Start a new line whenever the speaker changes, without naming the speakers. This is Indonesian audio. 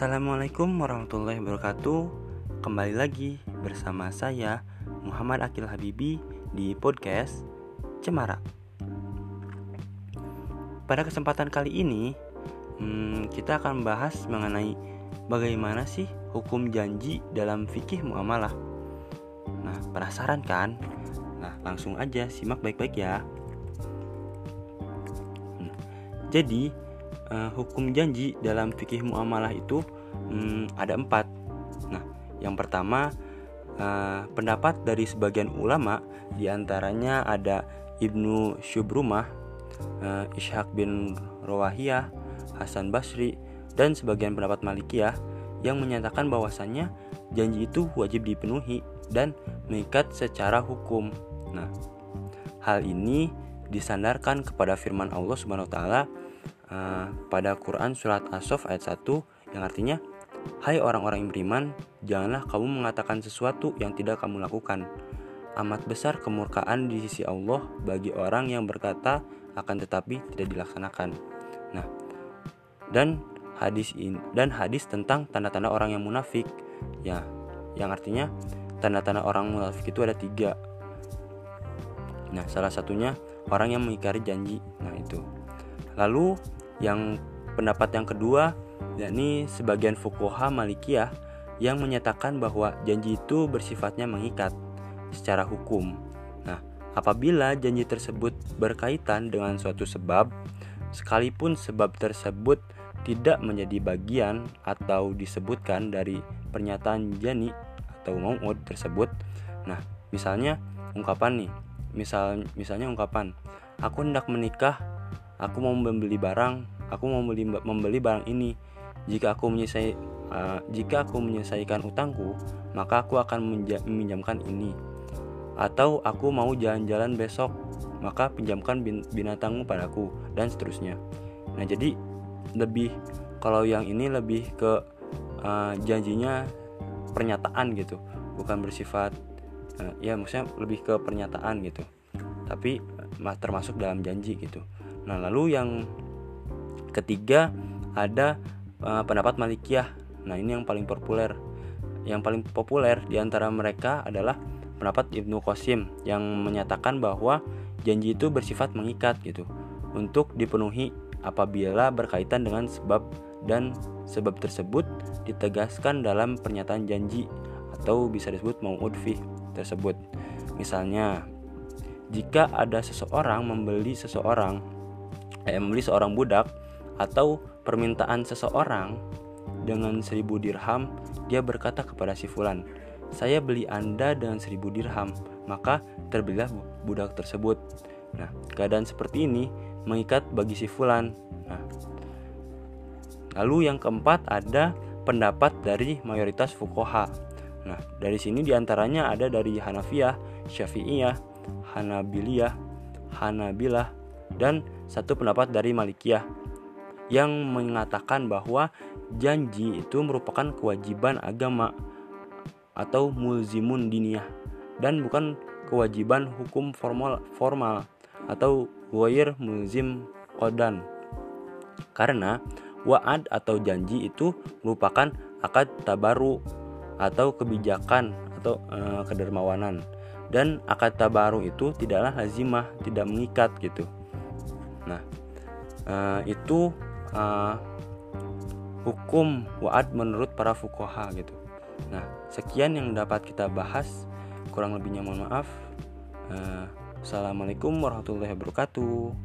Assalamualaikum warahmatullahi wabarakatuh. Kembali lagi bersama saya Muhammad Akil Habibi di podcast Cemara. Pada kesempatan kali ini hmm, Kita akan bahas mengenai Bagaimana sih hukum janji dalam fikih muamalah. Nah penasaran kan? Nah langsung aja simak baik-baik ya. Hmm, Jadi uh, hukum janji dalam fikih muamalah itu um, ada empat. Nah, yang pertama uh, pendapat dari sebagian ulama di antaranya ada Ibnu Syubrumah, uh, Ishaq bin Rawahiyah, Hasan Basri, dan sebagian pendapat Malikiyah yang menyatakan bahwasannya janji itu wajib dipenuhi dan mengikat secara hukum. Nah, hal ini disandarkan kepada firman Allah Subhanahu wa taala uh, pada Quran surat As-Saff ayat 1 yang artinya Hai orang-orang yang beriman, janganlah kamu mengatakan sesuatu yang tidak kamu lakukan. Amat besar kemurkaan di sisi Allah bagi orang yang berkata akan tetapi tidak dilaksanakan. Nah, dan hadis ini dan hadis tentang tanda-tanda orang yang munafik, ya, yang artinya tanda-tanda orang munafik itu ada tiga. Nah, salah satunya orang yang mengingkari janji. Nah, itu. Lalu yang pendapat yang kedua yakni sebagian fukoha Malikiyah yang menyatakan bahwa janji itu bersifatnya mengikat secara hukum. Nah, apabila janji tersebut berkaitan dengan suatu sebab, sekalipun sebab tersebut tidak menjadi bagian atau disebutkan dari pernyataan jani atau mau'ud tersebut. Nah, misalnya ungkapan nih, misal misalnya ungkapan aku hendak menikah aku mau membeli barang aku mau membeli membeli barang ini. Jika aku menyelesai uh, jika aku menyelesaikan utangku maka aku akan meminjamkan ini. Atau aku mau jalan-jalan besok maka pinjamkan bin binatangmu padaku dan seterusnya. Nah jadi lebih kalau yang ini lebih ke uh, janjinya pernyataan gitu bukan bersifat uh, ya maksudnya lebih ke pernyataan gitu. Tapi termasuk dalam janji gitu Nah, lalu yang ketiga ada uh, pendapat Malikiyah. Nah, ini yang paling populer. Yang paling populer di antara mereka adalah pendapat Ibnu Qasim yang menyatakan bahwa janji itu bersifat mengikat gitu untuk dipenuhi apabila berkaitan dengan sebab dan sebab tersebut ditegaskan dalam pernyataan janji atau bisa disebut mau'udfi tersebut. Misalnya, jika ada seseorang membeli seseorang eh, membeli seorang budak atau permintaan seseorang dengan seribu dirham dia berkata kepada si fulan saya beli anda dengan seribu dirham. Maka terbelilah budak tersebut. Nah keadaan seperti ini mengikat bagi si fulan. Nah lalu yang keempat ada pendapat dari mayoritas fukoha nah dari sini di antaranya ada dari Hanafiyah, Syafi'iyah, Hanabiliyah, Hanabilah dan satu pendapat dari Malikiyah yang mengatakan bahwa janji itu merupakan kewajiban agama atau mulzimun diniyah dan bukan kewajiban hukum formal formal atau wair mulzim kodan karena wa'ad atau janji itu merupakan akad tabaru atau kebijakan atau e, kedermawanan. Dan akad tabaru itu tidaklah lazimah tidak mengikat gitu Nah, uh, itu uh, hukum wa'ad menurut para fukoha gitu. Nah, sekian yang dapat kita bahas. Kurang lebihnya mohon maaf. Uh, Assalamualaikum warahmatullahi wabarakatuh.